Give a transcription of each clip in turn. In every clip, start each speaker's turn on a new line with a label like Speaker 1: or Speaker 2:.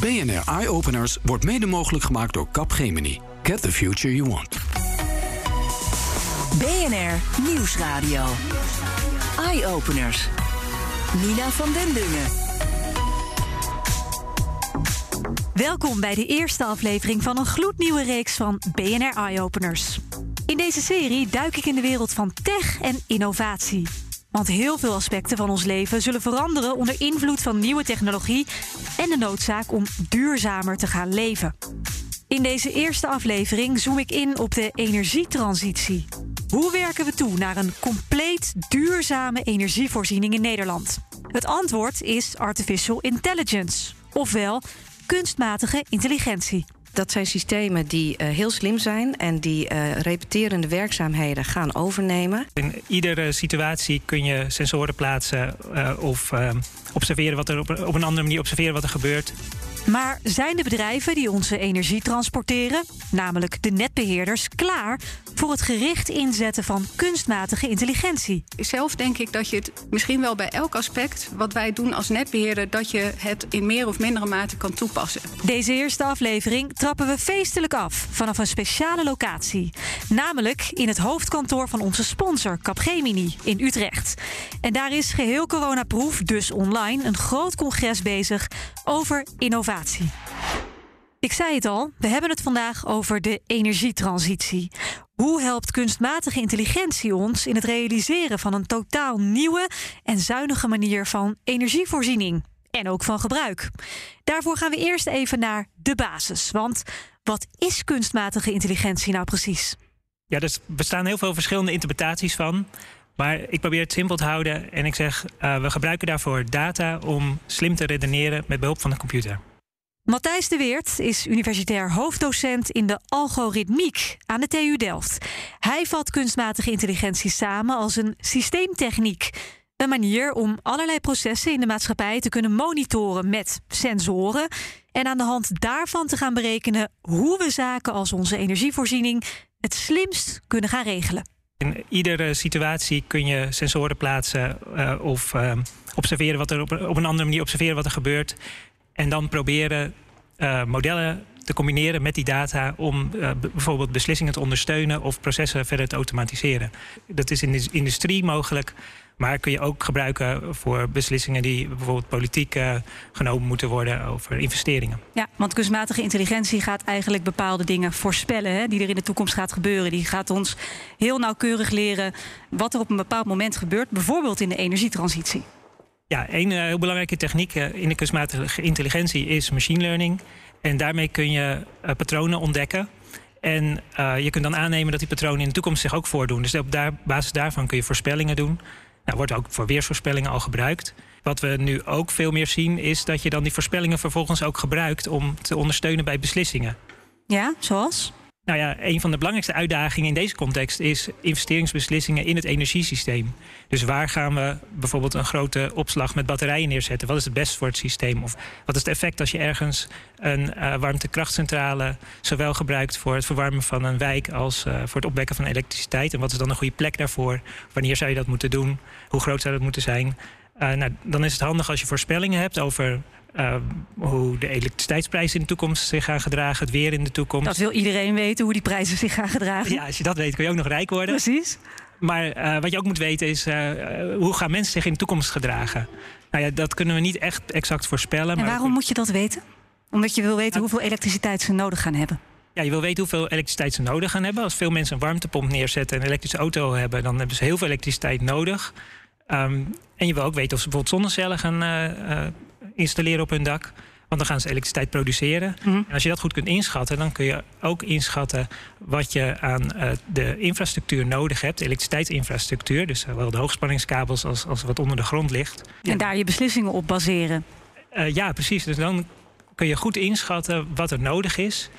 Speaker 1: BNR Eye Openers wordt mede mogelijk gemaakt door Capgemini. Get the future you want.
Speaker 2: BNR Nieuwsradio. Eye Openers. Nina van den Dungen.
Speaker 3: Welkom bij de eerste aflevering van een gloednieuwe reeks van BNR Eye Openers. In deze serie duik ik in de wereld van tech en innovatie. Want heel veel aspecten van ons leven zullen veranderen onder invloed van nieuwe technologie en de noodzaak om duurzamer te gaan leven. In deze eerste aflevering zoom ik in op de energietransitie. Hoe werken we toe naar een compleet duurzame energievoorziening in Nederland? Het antwoord is artificial intelligence, ofwel kunstmatige intelligentie.
Speaker 4: Dat zijn systemen die uh, heel slim zijn en die uh, repeterende werkzaamheden gaan overnemen.
Speaker 5: In iedere situatie kun je sensoren plaatsen uh, of observeren wat er op een andere manier observeren wat er gebeurt.
Speaker 3: Maar zijn de bedrijven die onze energie transporteren, namelijk de netbeheerders, klaar voor het gericht inzetten van kunstmatige intelligentie?
Speaker 6: Zelf denk ik dat je het misschien wel bij elk aspect wat wij doen als netbeheerder, dat je het in meer of mindere mate kan toepassen.
Speaker 3: Deze eerste aflevering trappen we feestelijk af vanaf een speciale locatie. Namelijk in het hoofdkantoor van onze sponsor Capgemini in Utrecht. En daar is geheel coronaproof, dus online, een groot congres bezig over innovatie. Ik zei het al, we hebben het vandaag over de energietransitie. Hoe helpt kunstmatige intelligentie ons in het realiseren van een totaal nieuwe en zuinige manier van energievoorziening en ook van gebruik? Daarvoor gaan we eerst even naar de basis. Want wat is kunstmatige intelligentie nou precies?
Speaker 5: Ja, er bestaan heel veel verschillende interpretaties van. Maar ik probeer het simpel te houden en ik zeg: uh, we gebruiken daarvoor data om slim te redeneren met behulp van de computer.
Speaker 3: Matthijs de Weert is universitair hoofddocent in de algoritmiek aan de TU Delft. Hij vat kunstmatige intelligentie samen als een systeemtechniek. Een manier om allerlei processen in de maatschappij te kunnen monitoren met sensoren. En aan de hand daarvan te gaan berekenen hoe we zaken als onze energievoorziening het slimst kunnen gaan regelen.
Speaker 5: In iedere situatie kun je sensoren plaatsen uh, of uh, observeren wat er op, een andere manier observeren wat er gebeurt. En dan proberen uh, modellen te combineren met die data om uh, bijvoorbeeld beslissingen te ondersteunen of processen verder te automatiseren. Dat is in de industrie mogelijk, maar kun je ook gebruiken voor beslissingen die bijvoorbeeld politiek uh, genomen moeten worden over investeringen.
Speaker 3: Ja, want kunstmatige intelligentie gaat eigenlijk bepaalde dingen voorspellen hè, die er in de toekomst gaat gebeuren. Die gaat ons heel nauwkeurig leren wat er op een bepaald moment gebeurt, bijvoorbeeld in de energietransitie.
Speaker 5: Ja, een uh, heel belangrijke techniek uh, in de kunstmatige intelligentie is machine learning. En daarmee kun je uh, patronen ontdekken. En je kunt dan aannemen dat die patronen in de toekomst zich ook voordoen. Dus op daar, basis daarvan kun je voorspellingen doen. Nou, wordt ook voor weersvoorspellingen al gebruikt. Wat we nu ook veel meer zien, is dat je dan die voorspellingen vervolgens ook gebruikt om te ondersteunen bij beslissingen.
Speaker 3: Ja, zoals?
Speaker 5: Nou ja, een van de belangrijkste uitdagingen in deze context is investeringsbeslissingen in het energiesysteem. Dus waar gaan we bijvoorbeeld een grote opslag met batterijen neerzetten? Wat is het best voor het systeem? Of wat is het effect als je ergens een uh, warmtekrachtcentrale zowel gebruikt voor het verwarmen van een wijk als uh, voor het opwekken van elektriciteit? En wat is dan een goede plek daarvoor? Wanneer zou je dat moeten doen? Hoe groot zou dat moeten zijn? Uh, nou, dan is het handig als je voorspellingen hebt over uh, hoe de elektriciteitsprijzen in de toekomst zich gaan gedragen, het weer in de toekomst.
Speaker 3: Dat wil iedereen weten, hoe die prijzen zich gaan gedragen.
Speaker 5: Ja, als je dat weet, kun je ook nog rijk worden.
Speaker 3: Precies.
Speaker 5: Maar uh, wat je ook moet weten is, uh, hoe gaan mensen zich in de toekomst gedragen? Nou ja, dat kunnen we niet echt exact voorspellen.
Speaker 3: En waarom moet je dat weten? Omdat je wil weten hoeveel elektriciteit ze nodig gaan hebben.
Speaker 5: Ja, je wil weten hoeveel elektriciteit ze nodig gaan hebben. Als veel mensen een warmtepomp neerzetten en een elektrische auto hebben, dan hebben ze heel veel elektriciteit nodig. Um, en je wil ook weten of ze bijvoorbeeld zonnecellen gaan uh, installeren op hun dak. Want dan gaan ze elektriciteit produceren. Mm -hmm. En als je dat goed kunt inschatten, dan kun je ook inschatten wat je aan uh, de infrastructuur nodig hebt, elektriciteitsinfrastructuur. Dus zowel de hoogspanningskabels als, als wat onder de grond ligt.
Speaker 3: En daar je beslissingen op baseren.
Speaker 5: Uh, ja, precies. Dus dan kun je goed inschatten wat er nodig is.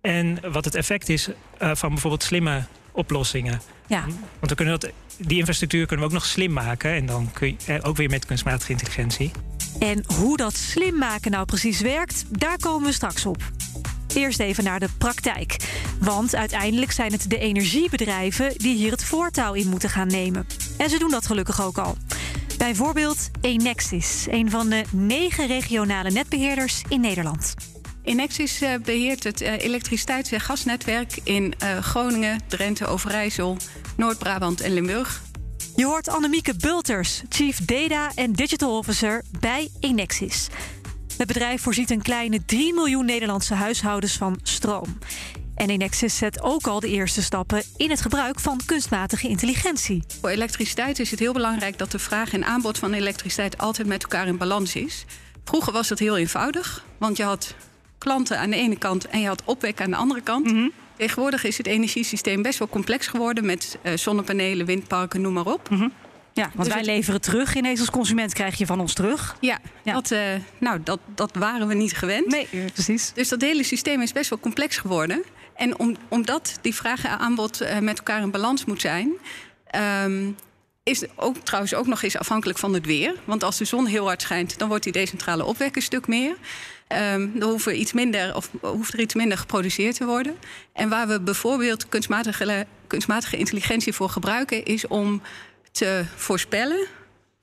Speaker 5: En wat het effect is uh, van bijvoorbeeld slimme oplossingen.
Speaker 3: Ja.
Speaker 5: Want we kunnen dat, die infrastructuur kunnen we ook nog slim maken. En dan kun je ook weer met kunstmatige intelligentie.
Speaker 3: En hoe dat slim maken nou precies werkt, daar komen we straks op. Eerst even naar de praktijk. Want uiteindelijk zijn het de energiebedrijven die hier het voortouw in moeten gaan nemen. En ze doen dat gelukkig ook al. Bij Bijvoorbeeld Enexis, een van de negen regionale netbeheerders in Nederland.
Speaker 6: Enexis uh, beheert het uh, elektriciteits- en gasnetwerk in uh, Groningen, Drenthe, Overijssel, Noord-Brabant en Limburg.
Speaker 3: Je hoort Annemieke Bulters, Chief Data en Digital Officer bij Enexis. Het bedrijf voorziet een kleine 3 miljoen Nederlandse huishoudens van stroom. En Enexis zet ook al de eerste stappen in het gebruik van kunstmatige intelligentie.
Speaker 6: Voor elektriciteit is het heel belangrijk dat de vraag en aanbod van elektriciteit altijd met elkaar in balans is. Vroeger was dat heel eenvoudig, want je had klanten aan de ene kant en je had opwek aan de andere kant. Mm -hmm. Tegenwoordig is het energiesysteem best wel complex geworden met uh, zonnepanelen, windparken, noem maar op.
Speaker 3: Mm -hmm. Ja, want dus wij het... leveren terug. Ineens als consument krijg je van ons terug.
Speaker 6: Ja, ja. Dat, uh, nou, dat, dat waren we niet gewend.
Speaker 3: Nee, precies.
Speaker 6: Dus dat hele systeem is best wel complex geworden. En om, omdat die vraag en aanbod uh, met elkaar in balans moet zijn... Um, is ook trouwens ook nog eens afhankelijk van het weer. Want als de zon heel hard schijnt, dan wordt die decentrale opwek een stuk meer. Um, er, iets minder, of hoeft er iets minder geproduceerd te worden. En waar we bijvoorbeeld kunstmatige, kunstmatige intelligentie voor gebruiken, is om te voorspellen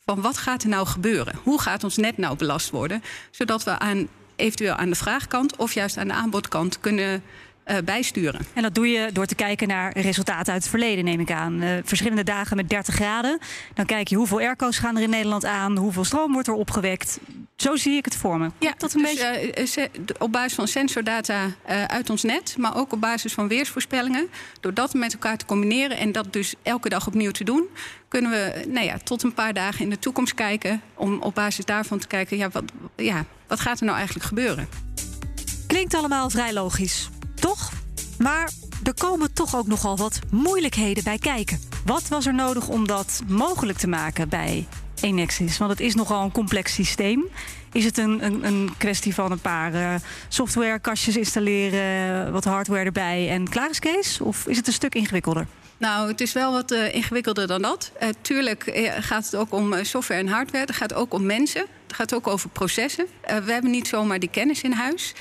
Speaker 6: van wat gaat er nou gebeuren? Hoe gaat ons net nou belast worden? Zodat we aan, eventueel aan de vraagkant of juist aan de aanbodkant kunnen uh, bijsturen.
Speaker 3: En dat doe je door te kijken naar resultaten uit het verleden, neem ik aan. Uh, verschillende dagen met 30 graden. Dan kijk je hoeveel airco's gaan er in Nederland aan, hoeveel stroom wordt er opgewekt. Zo zie ik het voor me.
Speaker 6: Ja, dat een dus, beetje... Uh, op basis van sensordata uit ons net, maar ook op basis van weersvoorspellingen. Door dat met elkaar te combineren en dat dus elke dag opnieuw te doen, kunnen we nou ja, tot een paar dagen in de toekomst kijken. Om op basis daarvan te kijken, ja, wat, ja, wat gaat er nou eigenlijk gebeuren?
Speaker 3: Klinkt allemaal vrij logisch. Toch? Maar er komen toch ook nogal wat moeilijkheden bij kijken. Wat was er nodig om dat mogelijk te maken bij Enexis? Want het is nogal een complex systeem. Is het een, een, een kwestie van een paar uh, softwarekastjes installeren, wat hardware erbij en klaar is Kees? Of is het een stuk ingewikkelder?
Speaker 6: Nou, het is wel wat uh, ingewikkelder dan dat. Uh, tuurlijk gaat het ook om software en hardware. Het gaat ook om mensen. Het gaat ook over processen. we hebben niet zomaar die kennis in huis.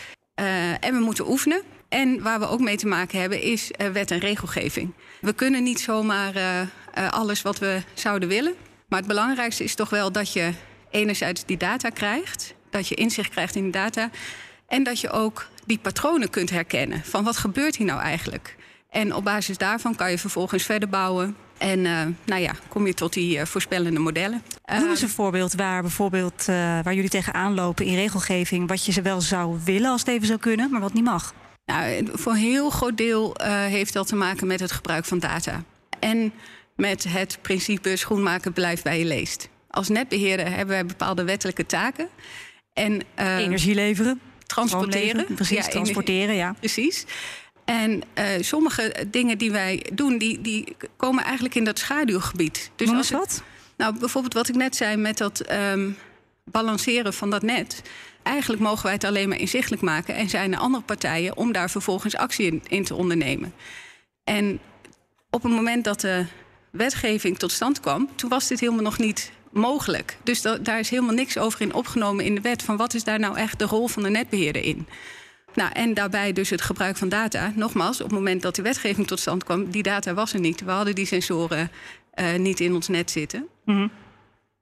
Speaker 6: en we moeten oefenen. En waar we ook mee te maken hebben is uh, wet en regelgeving. We kunnen niet zomaar uh, uh, alles wat we zouden willen. Maar het belangrijkste is toch wel dat je enerzijds die data krijgt, dat je inzicht krijgt in die data. En dat je ook die patronen kunt herkennen. Van wat gebeurt hier nou eigenlijk? En op basis daarvan kan je vervolgens verder bouwen. En uh, nou ja, kom je tot die uh, voorspellende modellen.
Speaker 3: Noem eens een voorbeeld waar, bijvoorbeeld, uh, waar jullie tegenaan lopen in regelgeving. wat je ze wel zou willen als het even zou kunnen, maar wat niet mag.
Speaker 6: Nou, voor een heel groot deel uh, heeft dat te maken met het gebruik van data. En met het principe schoenmaken blijft bij je leest. Als netbeheerder hebben wij bepaalde wettelijke taken. En,
Speaker 3: uh, Energie leveren.
Speaker 6: Transporteren.
Speaker 3: Precies, ja, transporteren, ja.
Speaker 6: Precies. En uh, sommige dingen die wij doen, die, die komen eigenlijk in dat schaduwgebied.
Speaker 3: Dus als het, wat?
Speaker 6: Nou, bijvoorbeeld wat ik net zei met dat um, balanceren van dat net. Eigenlijk mogen wij het alleen maar inzichtelijk maken en zijn er andere partijen om daar vervolgens actie in, te ondernemen. En op het moment dat de wetgeving tot stand kwam, toen was dit helemaal nog niet mogelijk. Dus da daar is helemaal niks over in opgenomen in de wet van wat is daar nou echt de rol van de netbeheerder in. Nou, en daarbij dus het gebruik van data. Nogmaals, op het moment dat de wetgeving tot stand kwam, die data was er niet. We hadden die sensoren uh, niet in ons net zitten. -hmm.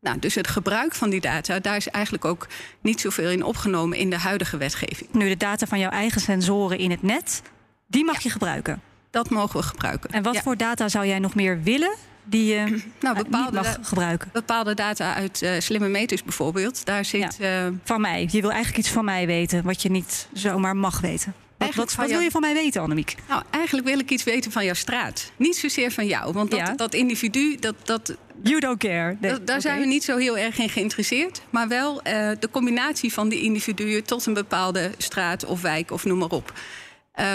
Speaker 6: Nou, dus het gebruik van die data, daar is eigenlijk ook niet zoveel in opgenomen in de huidige wetgeving.
Speaker 3: Nu, de data van jouw eigen sensoren in het net, die mag ja. je gebruiken.
Speaker 6: Dat mogen we gebruiken.
Speaker 3: En wat ja. voor data zou jij nog meer willen die je nou, bepaalde, niet mag gebruiken?
Speaker 6: Bepaalde data uit uh, slimme meters bijvoorbeeld. Daar zit.
Speaker 3: Ja. Uh, van mij. Je wil eigenlijk iets van mij weten wat je niet zomaar mag weten. Wat, wat, wat wil je van mij weten, Annemiek?
Speaker 6: Nou, eigenlijk wil ik iets weten van jouw straat. Niet zozeer van jou. Want dat, ja. dat individu, dat, dat,
Speaker 3: You don't care.
Speaker 6: Nee. daar okay. zijn we niet zo heel erg in geïnteresseerd. Maar wel uh, de combinatie van die individuen tot een bepaalde straat of wijk of noem maar op.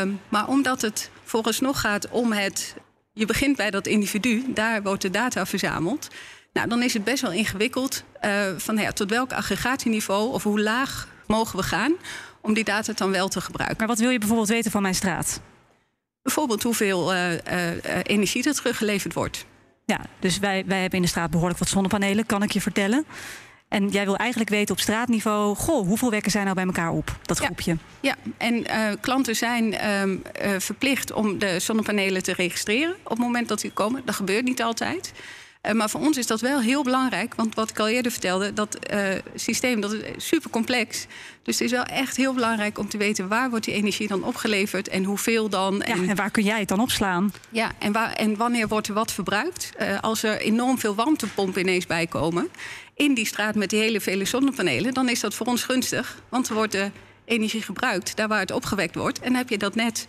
Speaker 6: Um, maar omdat het vooralsnog gaat om het. Je begint bij dat individu, daar wordt de data verzameld. Nou, dan is het best wel ingewikkeld uh, van ja, tot welk aggregatieniveau of hoe laag mogen we gaan om die data dan wel te gebruiken.
Speaker 3: Maar wat wil je bijvoorbeeld weten van mijn straat?
Speaker 6: Bijvoorbeeld hoeveel uh, uh, energie er teruggeleverd wordt.
Speaker 3: Ja, dus wij, wij hebben in de straat behoorlijk wat zonnepanelen, kan ik je vertellen. En jij wil eigenlijk weten op straatniveau, goh, hoeveel wekken zijn nou bij elkaar op, dat groepje?
Speaker 6: Ja, ja. en uh, klanten zijn uh, verplicht om de zonnepanelen te registreren op het moment dat die komen. Dat gebeurt niet altijd. Uh, maar voor ons is dat wel heel belangrijk. Want wat ik al eerder vertelde, dat uh, systeem dat is super complex. Dus het is wel echt heel belangrijk om te weten waar wordt die energie dan opgeleverd en hoeveel dan.
Speaker 3: En, ja, en waar kun jij het dan opslaan?
Speaker 6: Ja, en, waar, en wanneer wordt er wat verbruikt? Uh, als er enorm veel warmtepompen ineens bij komen in die straat met die hele vele zonnepanelen, dan is dat voor ons gunstig. Want er wordt de energie gebruikt daar waar het opgewekt wordt. En heb je dat net,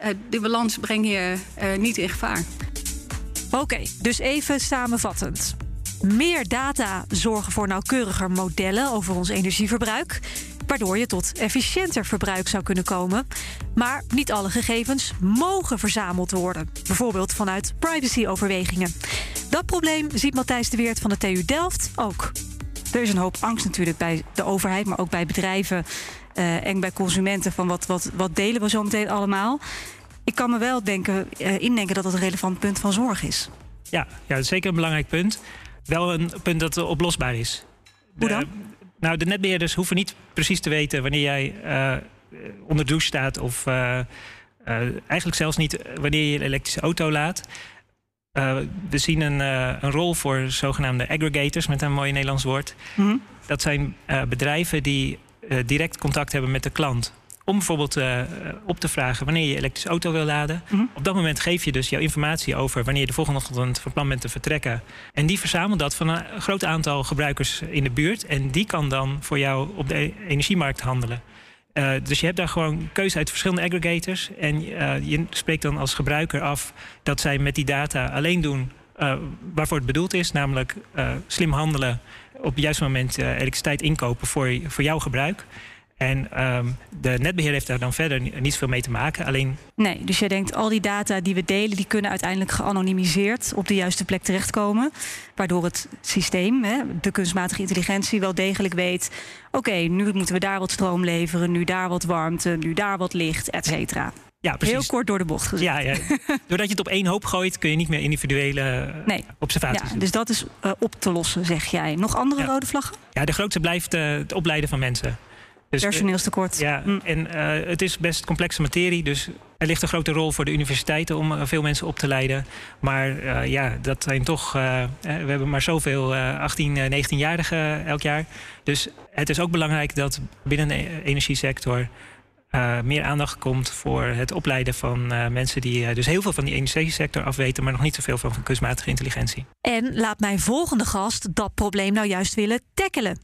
Speaker 6: uh, de balans breng je uh, niet in gevaar.
Speaker 3: Oké, dus even samenvattend. Meer data zorgen voor nauwkeuriger modellen over ons energieverbruik, waardoor je tot efficiënter verbruik zou kunnen komen. Maar niet alle gegevens mogen verzameld worden, bijvoorbeeld vanuit privacyoverwegingen. Dat probleem ziet Matthijs de Weert van de TU Delft ook. Er is een hoop angst natuurlijk bij de overheid, maar ook bij bedrijven uh, en bij consumenten van wat, wat, wat delen we zo meteen allemaal. Ik kan me wel denken, uh, indenken dat dat een relevant punt van zorg is.
Speaker 5: Ja, ja, dat is zeker een belangrijk punt. Wel een punt dat oplosbaar is.
Speaker 3: Hoe dan?
Speaker 5: nou, de netbeheerders hoeven niet precies te weten wanneer jij uh, onder douche staat of eigenlijk zelfs niet wanneer je je elektrische auto laat. Uh, we zien een, uh, een, rol voor zogenaamde aggregators, met een mooi Nederlands woord. Mm -hmm. Dat zijn uh, bedrijven die direct contact hebben met de klant. Om bijvoorbeeld op te vragen wanneer je je elektrische auto wil laden. Mm -hmm. Op dat moment geef je dus jouw informatie over wanneer je de volgende ochtend van plan bent te vertrekken. En die verzamelt dat van een groot aantal gebruikers in de buurt. En die kan dan voor jou op de energiemarkt handelen. Uh, dus je hebt daar gewoon keuze uit verschillende aggregators. En uh, je spreekt dan als gebruiker af dat zij met die data alleen doen uh, waarvoor het bedoeld is. Namelijk slim handelen, op het juiste moment elektriciteit inkopen voor, voor jouw gebruik. En um, de netbeheer heeft daar dan verder niet zoveel mee te maken. Alleen...
Speaker 3: Nee, dus jij denkt al die data die we delen, die kunnen uiteindelijk geanonimiseerd op de juiste plek terechtkomen. Waardoor het systeem, hè, de kunstmatige intelligentie, wel degelijk weet. Oké, okay, nu moeten we daar wat stroom leveren, nu daar wat warmte, nu daar wat licht, et cetera.
Speaker 5: Ja, precies.
Speaker 3: Heel kort door de bocht gezet.
Speaker 5: Ja, ja. Doordat je het op één hoop gooit, kun je niet meer individuele
Speaker 3: nee.
Speaker 5: observaties
Speaker 3: ja, doen. Dus dat is uh, op te lossen, zeg jij. Nog andere
Speaker 5: ja.
Speaker 3: rode vlaggen?
Speaker 5: Ja, de grootste blijft uh, het opleiden van mensen.
Speaker 3: Dus, Personeelstekort.
Speaker 5: Ja, mm. en uh, het is best complexe materie. Dus er ligt een grote rol voor de universiteiten om uh, veel mensen op te leiden. Maar uh, ja, dat zijn toch. we hebben maar zoveel 18, 19-jarigen elk jaar. Dus het is ook belangrijk dat binnen de energiesector. meer aandacht komt voor het opleiden van mensen die dus heel veel van die energiesector afweten, maar nog niet zoveel van, van kunstmatige intelligentie.
Speaker 3: En laat mijn volgende gast dat probleem nou juist willen tackelen.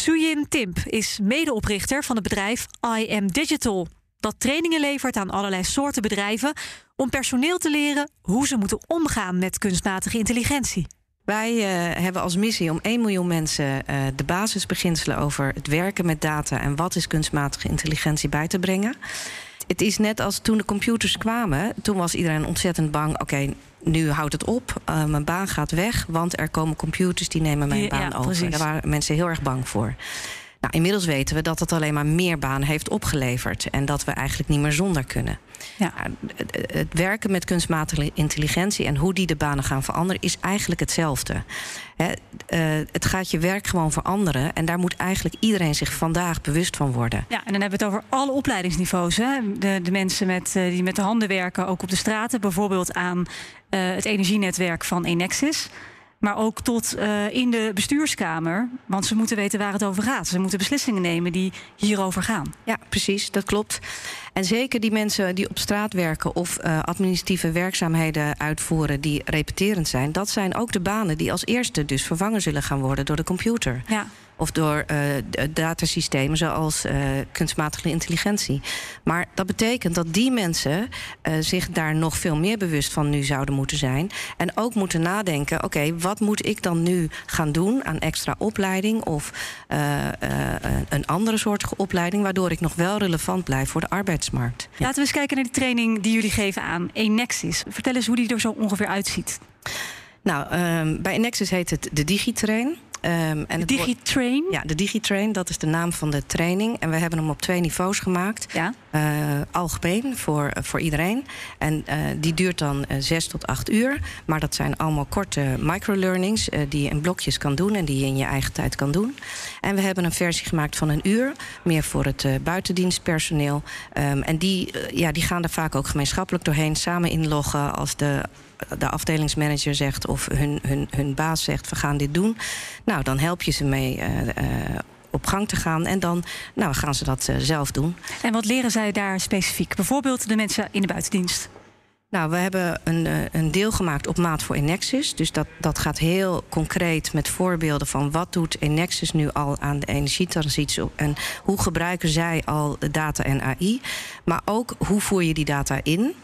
Speaker 3: Sujin Timp is medeoprichter van het bedrijf I Am Digital. Dat trainingen levert aan allerlei soorten bedrijven om personeel te leren hoe ze moeten omgaan met kunstmatige intelligentie.
Speaker 4: Wij uh, hebben als missie om 1 miljoen mensen uh, de basisbeginselen over het werken met data en wat is kunstmatige intelligentie bij te brengen. Het is net als toen de computers kwamen, toen was iedereen ontzettend bang. Oké, okay, nu houdt het op, uh, mijn baan gaat weg, want er komen computers die nemen mijn baan
Speaker 3: ja,
Speaker 4: over. Daar waren mensen heel erg bang voor. Nou, inmiddels weten we dat het alleen maar meer banen heeft opgeleverd en dat we eigenlijk niet meer zonder kunnen.
Speaker 3: Ja.
Speaker 4: Het, het werken met kunstmatige intelligentie en hoe die de banen gaan veranderen is eigenlijk hetzelfde. He, uh, het gaat je werk gewoon veranderen en daar moet eigenlijk iedereen zich vandaag bewust van worden.
Speaker 3: Ja, en dan hebben we het over alle opleidingsniveaus. Hè? De, de mensen met, uh, die met de handen werken, ook op de straten, bijvoorbeeld aan uh, het energienetwerk van Enexis. Maar ook tot uh, in de bestuurskamer. Want ze moeten weten waar het over gaat. Ze moeten beslissingen nemen die hierover gaan.
Speaker 4: Ja, precies, dat klopt. En zeker die mensen die op straat werken of uh, administratieve werkzaamheden uitvoeren die repeterend zijn, dat zijn ook de banen die als eerste dus vervangen zullen gaan worden door de computer.
Speaker 3: Ja.
Speaker 4: Of door uh, datasystemen zoals uh, kunstmatige intelligentie. Maar dat betekent dat die mensen uh, zich daar nog veel meer bewust van nu zouden moeten zijn. En ook moeten nadenken: oké, okay, wat moet ik dan nu gaan doen aan extra opleiding of een andere soort opleiding, waardoor ik nog wel relevant blijf voor de arbeidsmarkt.
Speaker 3: Ja. Laten we eens kijken naar die training die jullie geven aan Enexis. Vertel eens hoe die er zo ongeveer uitziet.
Speaker 4: Nou, um, bij Enexis heet het de Digitrain.
Speaker 3: Um, en Digitrain?
Speaker 4: Ja, de Digitrain, dat is de naam van de training. En we hebben hem op twee niveaus gemaakt.
Speaker 3: Ja.
Speaker 4: Uh, algemeen, voor, voor iedereen. En uh, die duurt dan uh, zes tot acht uur. Maar dat zijn allemaal korte microlearnings... die je in blokjes kan doen en die je in je eigen tijd kan doen. En we hebben een versie gemaakt van een uur. Meer voor het buitendienstpersoneel. Um, en die, ja, die gaan er vaak ook gemeenschappelijk doorheen. Samen inloggen als de de afdelingsmanager zegt of hun, hun, hun baas zegt: we gaan dit doen. Nou, dan help je ze mee. Uh, op gang te gaan. En dan nou, gaan ze dat zelf doen.
Speaker 3: En wat leren zij daar specifiek? Bijvoorbeeld de mensen in de buitendienst?
Speaker 4: Nou, we hebben een, een deel gemaakt op maat voor Enexis. Dus dat, dat gaat heel concreet met voorbeelden van wat doet Enexis nu al aan de energietransitie en hoe gebruiken zij al de data en AI. Maar ook hoe voer je die data in.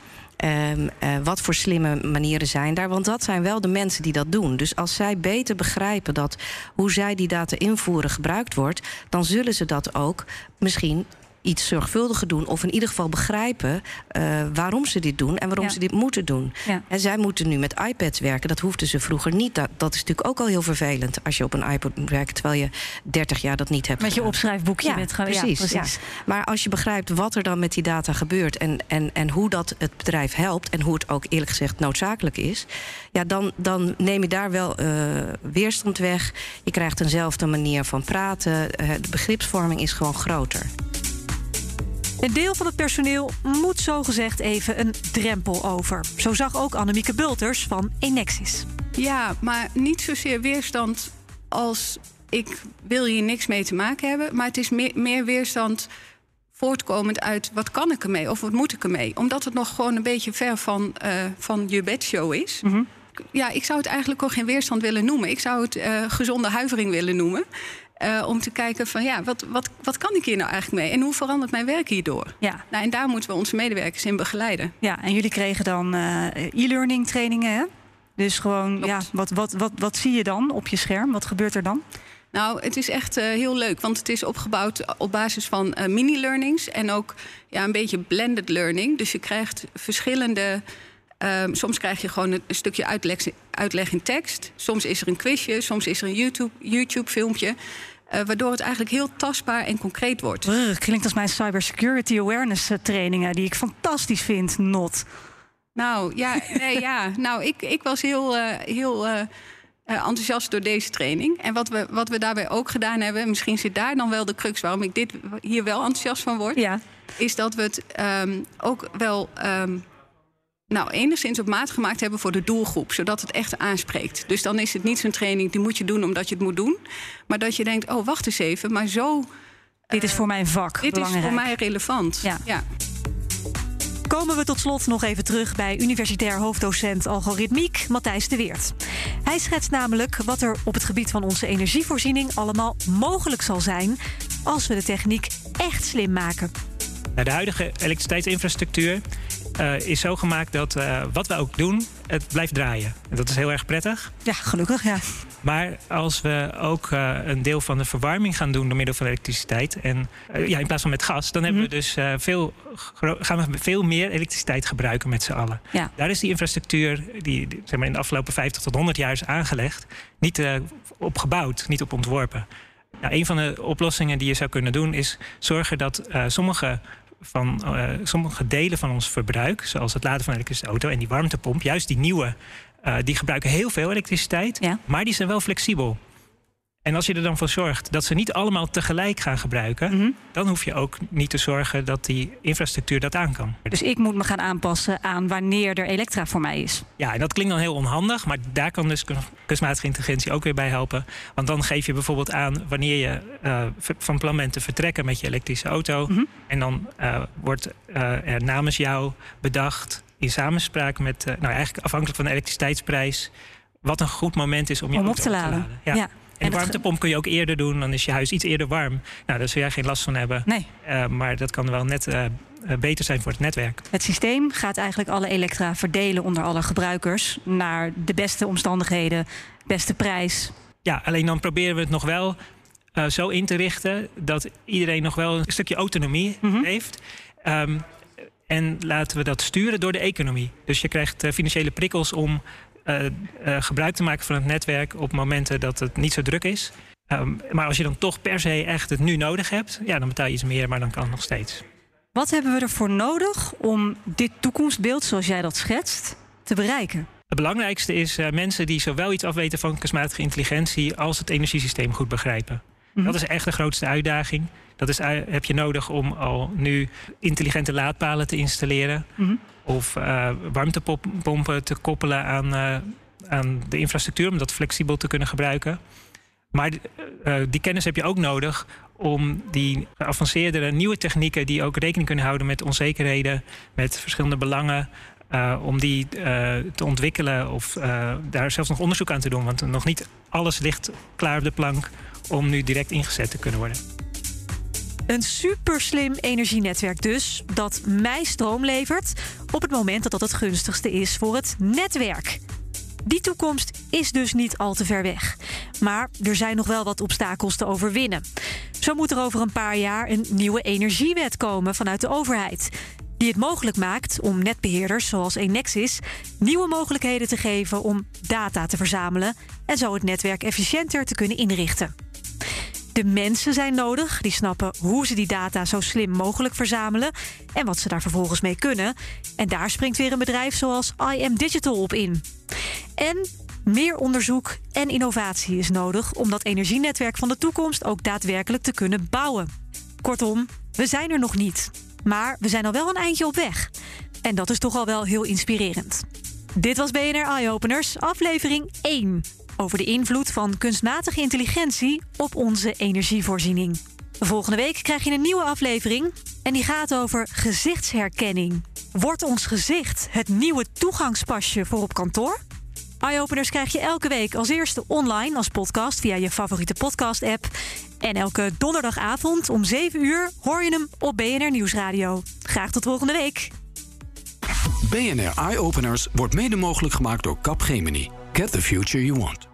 Speaker 4: Um, uh, wat voor slimme manieren zijn daar? Want dat zijn wel de mensen die dat doen. Dus als zij beter begrijpen dat hoe zij die data invoeren gebruikt wordt, dan zullen ze dat ook misschien iets zorgvuldiger doen. Of in ieder geval begrijpen uh, waarom ze dit doen en waarom ze dit moeten doen. Ja. En zij moeten nu met iPads werken. Dat hoefden ze vroeger niet. Dat, dat is natuurlijk ook al heel vervelend als je op een iPad moet werken terwijl je 30 jaar dat niet hebt.
Speaker 3: Met je opschrijfboekje
Speaker 4: ja,
Speaker 3: bent
Speaker 4: precies. Ja, precies. Maar als je begrijpt wat er dan met die data gebeurt en, en, en hoe dat het bedrijf helpt en hoe het ook eerlijk gezegd noodzakelijk is, ja, dan, dan neem je daar wel uh, weerstand weg. Je krijgt eenzelfde manier van praten. Uh, de begripsvorming is gewoon groter.
Speaker 3: Een deel van het personeel moet zogezegd even een drempel over. Zo zag ook Annemieke Bulters van Enexis.
Speaker 6: Ja, maar niet zozeer weerstand als ik wil hier niks mee te maken hebben. Maar het is meer, meer weerstand voortkomend uit wat kan ik ermee of wat moet ik ermee. Omdat het nog gewoon een beetje ver van, uh, van je bedshow is. Mm -hmm. Ja, ik zou het eigenlijk ook geen weerstand willen noemen. Ik zou het uh, gezonde huivering willen noemen. Uh, om te kijken van ja, wat, wat, wat kan ik hier nou eigenlijk mee? En hoe verandert mijn werk hierdoor? Ja. Nou, en daar moeten we onze medewerkers in begeleiden.
Speaker 3: Ja, en jullie kregen dan uh, e-learning trainingen, hè? Dus gewoon, ja, wat, wat, wat, wat zie je dan op je scherm? Wat gebeurt er dan?
Speaker 6: Nou, het is echt uh, heel leuk, want het is opgebouwd op basis van mini-learnings en ook ja, een beetje blended learning. Dus je krijgt verschillende. Um, soms krijg je gewoon een, een stukje uitleg, uitleg, in tekst. Soms is er een quizje, soms is er een YouTube-filmpje. YouTube uh, waardoor het eigenlijk heel tastbaar en concreet wordt.
Speaker 3: Brr, klinkt als mijn cybersecurity awareness trainingen, die ik fantastisch vind, not.
Speaker 6: Nou ja, nee, ja. nou ik, ik was heel, uh, heel uh, enthousiast door deze training. En wat we, wat we daarbij ook gedaan hebben, misschien zit daar dan wel de crux waarom ik dit hier wel enthousiast van word, ja. is dat we het um, ook wel. Um, nou, enigszins op maat gemaakt hebben voor de doelgroep, zodat het echt aanspreekt. Dus dan is het niet zo'n training die moet je doen omdat je het moet doen, maar dat je denkt: oh, wacht eens even, maar zo.
Speaker 3: Dit is voor mijn vak.
Speaker 6: Dit
Speaker 3: belangrijk.
Speaker 6: is voor mij relevant. Ja. ja.
Speaker 3: Komen we tot slot nog even terug bij universitair hoofddocent algoritmiek Matthijs de Weert. Hij schetst namelijk wat er op het gebied van onze energievoorziening allemaal mogelijk zal zijn als we de techniek echt slim maken.
Speaker 5: De huidige elektriciteitsinfrastructuur uh, is zo gemaakt dat uh, wat we ook doen, het blijft draaien. En dat is heel erg prettig.
Speaker 3: Ja, gelukkig, ja.
Speaker 5: Maar als we ook uh, een deel van de verwarming gaan doen door middel van elektriciteit... en ja, in plaats van met gas, dan hebben we mhm. dus veel, gaan we veel meer elektriciteit gebruiken met z'n allen. Ja. Daar is die infrastructuur, die, die, zeg maar in de afgelopen 50 tot 100 jaar is aangelegd... niet op gebouwd, niet op ontworpen. Nou, een van de oplossingen die je zou kunnen doen is zorgen dat sommige van uh, sommige delen van ons verbruik, zoals het laden van een elektrische auto en die warmtepomp, juist die nieuwe, uh, die gebruiken heel veel elektriciteit, ja. maar die zijn wel flexibel. En als je er dan voor zorgt dat ze niet allemaal tegelijk gaan gebruiken, mm -hmm. dan hoef je ook niet te zorgen dat die infrastructuur dat aan kan.
Speaker 3: Dus ik moet me gaan aanpassen aan wanneer er elektra voor mij is.
Speaker 5: Ja, en dat klinkt dan heel onhandig, maar daar kan dus kunstmatige intelligentie ook weer bij helpen. Want dan geef je bijvoorbeeld aan wanneer je uh, van plan bent te vertrekken met je elektrische auto. Mm -hmm. En dan uh, wordt uh, er namens jou bedacht in samenspraak met, nou eigenlijk afhankelijk van de elektriciteitsprijs, wat een goed moment is om je
Speaker 3: om
Speaker 5: auto
Speaker 3: op te laden.
Speaker 5: Op te laden. Ja.
Speaker 3: ja.
Speaker 5: En de warmtepomp kun je ook eerder doen, dan is je huis iets eerder warm. Nou, daar zul jij geen last van hebben.
Speaker 3: Nee.
Speaker 5: Uh, maar dat kan wel net uh, beter zijn voor het netwerk.
Speaker 3: Het systeem gaat eigenlijk alle elektra verdelen onder alle gebruikers naar de beste omstandigheden, beste prijs.
Speaker 5: Ja, alleen dan proberen we het nog wel uh, zo in te richten dat iedereen nog wel een stukje autonomie mm -hmm. heeft. Um, en laten we dat sturen door de economie. Dus je krijgt financiële prikkels om gebruik te maken van het netwerk op momenten dat het niet zo druk is. Um, maar als je dan toch per se echt het nu nodig hebt, ja, dan betaal je iets meer, maar dan kan het nog steeds.
Speaker 3: Wat hebben we ervoor nodig om dit toekomstbeeld, zoals jij dat schetst, te bereiken?
Speaker 5: Het belangrijkste is uh, mensen die zowel iets afweten van kunstmatige intelligentie als het energiesysteem goed begrijpen. Mm -hmm. Dat is echt de grootste uitdaging. Dat is, heb je nodig om al nu intelligente laadpalen te installeren. Mhm. Of uh, warmtepompen te koppelen aan, uh, aan de infrastructuur om dat flexibel te kunnen gebruiken. Maar uh, die kennis heb je ook nodig om die geavanceerdere nieuwe technieken die ook rekening kunnen houden met onzekerheden, met verschillende belangen, uh, om die uh, te ontwikkelen of daar zelfs nog onderzoek aan te doen. Want nog niet alles ligt klaar op de plank om nu direct ingezet te kunnen worden.
Speaker 3: Een superslim energienetwerk dus, dat mij stroom levert op het moment dat dat het gunstigste is voor het netwerk. Die toekomst is dus niet al te ver weg. Maar er zijn nog wel wat obstakels te overwinnen. Zo moet er over een paar jaar een nieuwe energiewet komen vanuit de overheid. Die het mogelijk maakt om netbeheerders zoals Enexis nieuwe mogelijkheden te geven om data te verzamelen en zo het netwerk efficiënter te kunnen inrichten. De mensen zijn nodig, die snappen hoe ze die data zo slim mogelijk verzamelen en wat ze daar vervolgens mee kunnen. En daar springt weer een bedrijf zoals IM Digital op in. En meer onderzoek en innovatie is nodig om dat energienetwerk van de toekomst ook daadwerkelijk te kunnen bouwen. Kortom, we zijn er nog niet. Maar we zijn al wel een eindje op weg. En dat is toch al wel heel inspirerend. Dit was BNR Eye Openers, aflevering 1 over de invloed van kunstmatige intelligentie op onze energievoorziening. Volgende week krijg je een nieuwe aflevering en die gaat over gezichtsherkenning. Wordt ons gezicht het nieuwe toegangspasje voor op kantoor? Eye-openers krijg je elke week als eerste online als podcast via je favoriete podcast-app. En elke donderdagavond om 7 uur hoor je hem op BNR Nieuwsradio. Graag tot volgende week.
Speaker 1: BNR Eye Openers wordt mede mogelijk gemaakt door Capgemini. Get the future you want.